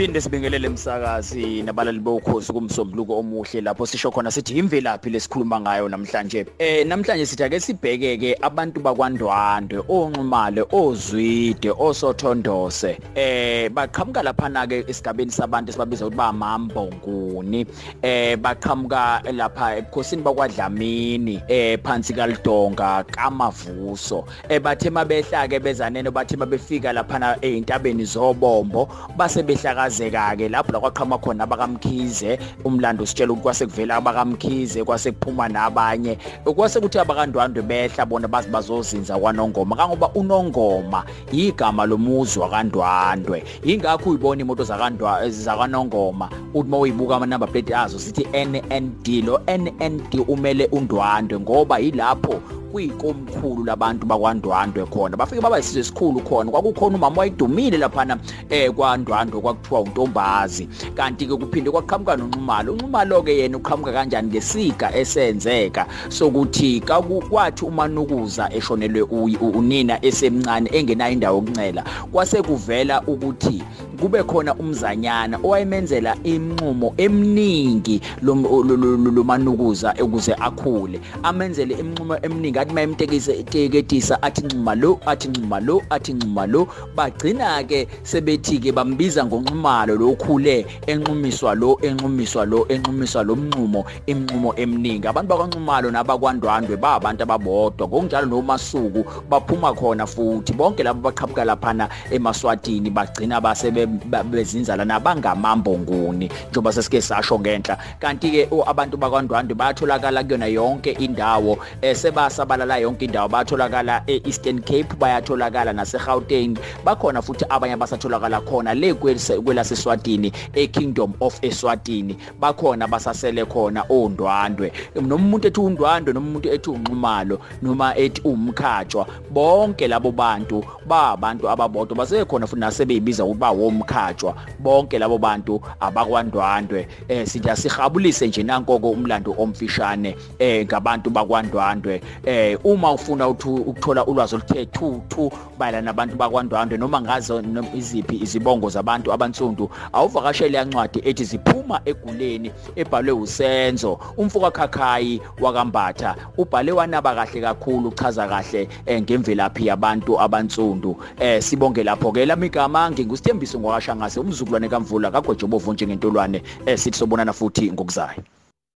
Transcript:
Siphinde sibingelele emsakazi nabalali bokhosi kumsombuluko omuhle lapho sisho khona sithi imvelaphi lesikhuluma ngayo namhlanje. Eh namhlanje sithi ake sibheke ke abantu bakwaNdwandwe, onxumale, ozwide, osothondose. Eh baqhamuka lapha ke esigabeni sabantu esibabiza ukuthi bamambonguni. Eh baqhamuka lapha ebukhosini bakwaDlamini, eh phansi kaLidonga, kaMavuso. Eh bathe mabehla ke bezanene bathe mabefika lapha eintabeni zobombo base behlakazeka ke lapho la kwaqhama khona abakamkhize umlando sitshela ukuthi kwase kuvela abakamkhize kwase kuphuma nabanye. Kwase kuthi abakandwandwe behla bona bazi bazozinza kwanongoma kangoba unongoma igama lomuzi wakandwandwe. Ingakho uyibona imoto zakandwa zakanongoma uthi mawuyibuka ama number plate azo sithi NND lo NND umele undwandwe ngoba yilapho kuyikomkhulu labantu bakwandwandwe khona. Bafike baba isizwe esikhulu khona. Kwakukhona umama wayidumile laphana eh kwandwandwe kwakuthiwa untombazi. Kanti ke kuphinde kwaqhamuka nonxumalo. Unxumalo ke yena uqhamuka kanjani ngesiga esenzeka? Sokuthi kwathi umanukuza eshonelwe unina esemncane engenayo indawo yokuncela kwase kuvela ukuthi kube khona umzanyana owayemenzela inqumo eminingi lomanukuza ukuze akhule. Amenzele inqumo eminingi athi mayemtekise teketisa athi nxuma lo athi nxuma lo athi nxuma lo bagcina ke sebethi ke bambiza ngonxumalo lokhule enqumiswa lo enqumiswa lo enqumiswa lo mnqumo imnqumo eminingi abantu bakwanxumalo nabakwandwandwe ba abantu ababodwa ngokunjalo nomasuku baphuma khona futhi. Bonke labo baqhamuka laphana emaswatini bagcina basebe bezinza lana bangamambonguni njengoba sesike sasho ngenhla. Kanti ke abantu bakwandwandwe bayatholakala kuyona yonke indawo sebasabalala yonke indawo. Bayatholakala e-Eastern Cape bayatholakala nase-Gauteng. Bakhona futhi abanye basatholakala khona le kwelaseswatini e-Kingdom of Eswatini. Bakhona basasele khona ondwandwe. Noma umuntu ethi undwandwe noma umuntu ethi unxumalo noma ethi umkhatshwa bonke labo bantu ba abantu ababodwa basekhona futhi nasebeyibiza ukuthi bawomkhatshwa bonke labo bantu abakwandwandwe. Eh sithi asihabulise nje nankoko umlando omfishane eh ngabantu bakwandwandwe. Eh uma ufuna ukuthola ulwazi oluthe thu thu bayana nabantu bakwandwandwe noma ngazo iziphi izibongo zabantu abansundu awuvakashele yancwadi ethi ziphuma eguleni ebhalwe usenzo. Umfuka khakhayi wakambatha ubhale wanaba kahle kakhulu uchaza kahle ngemvelaphi yabantu abansundu eh sibonge lapho ke lamigama ngingusithembiso ngwakashangase umzukulwane kamvula kagojobo vonje ngentolwane eh sobonana futhi ngokuzayo.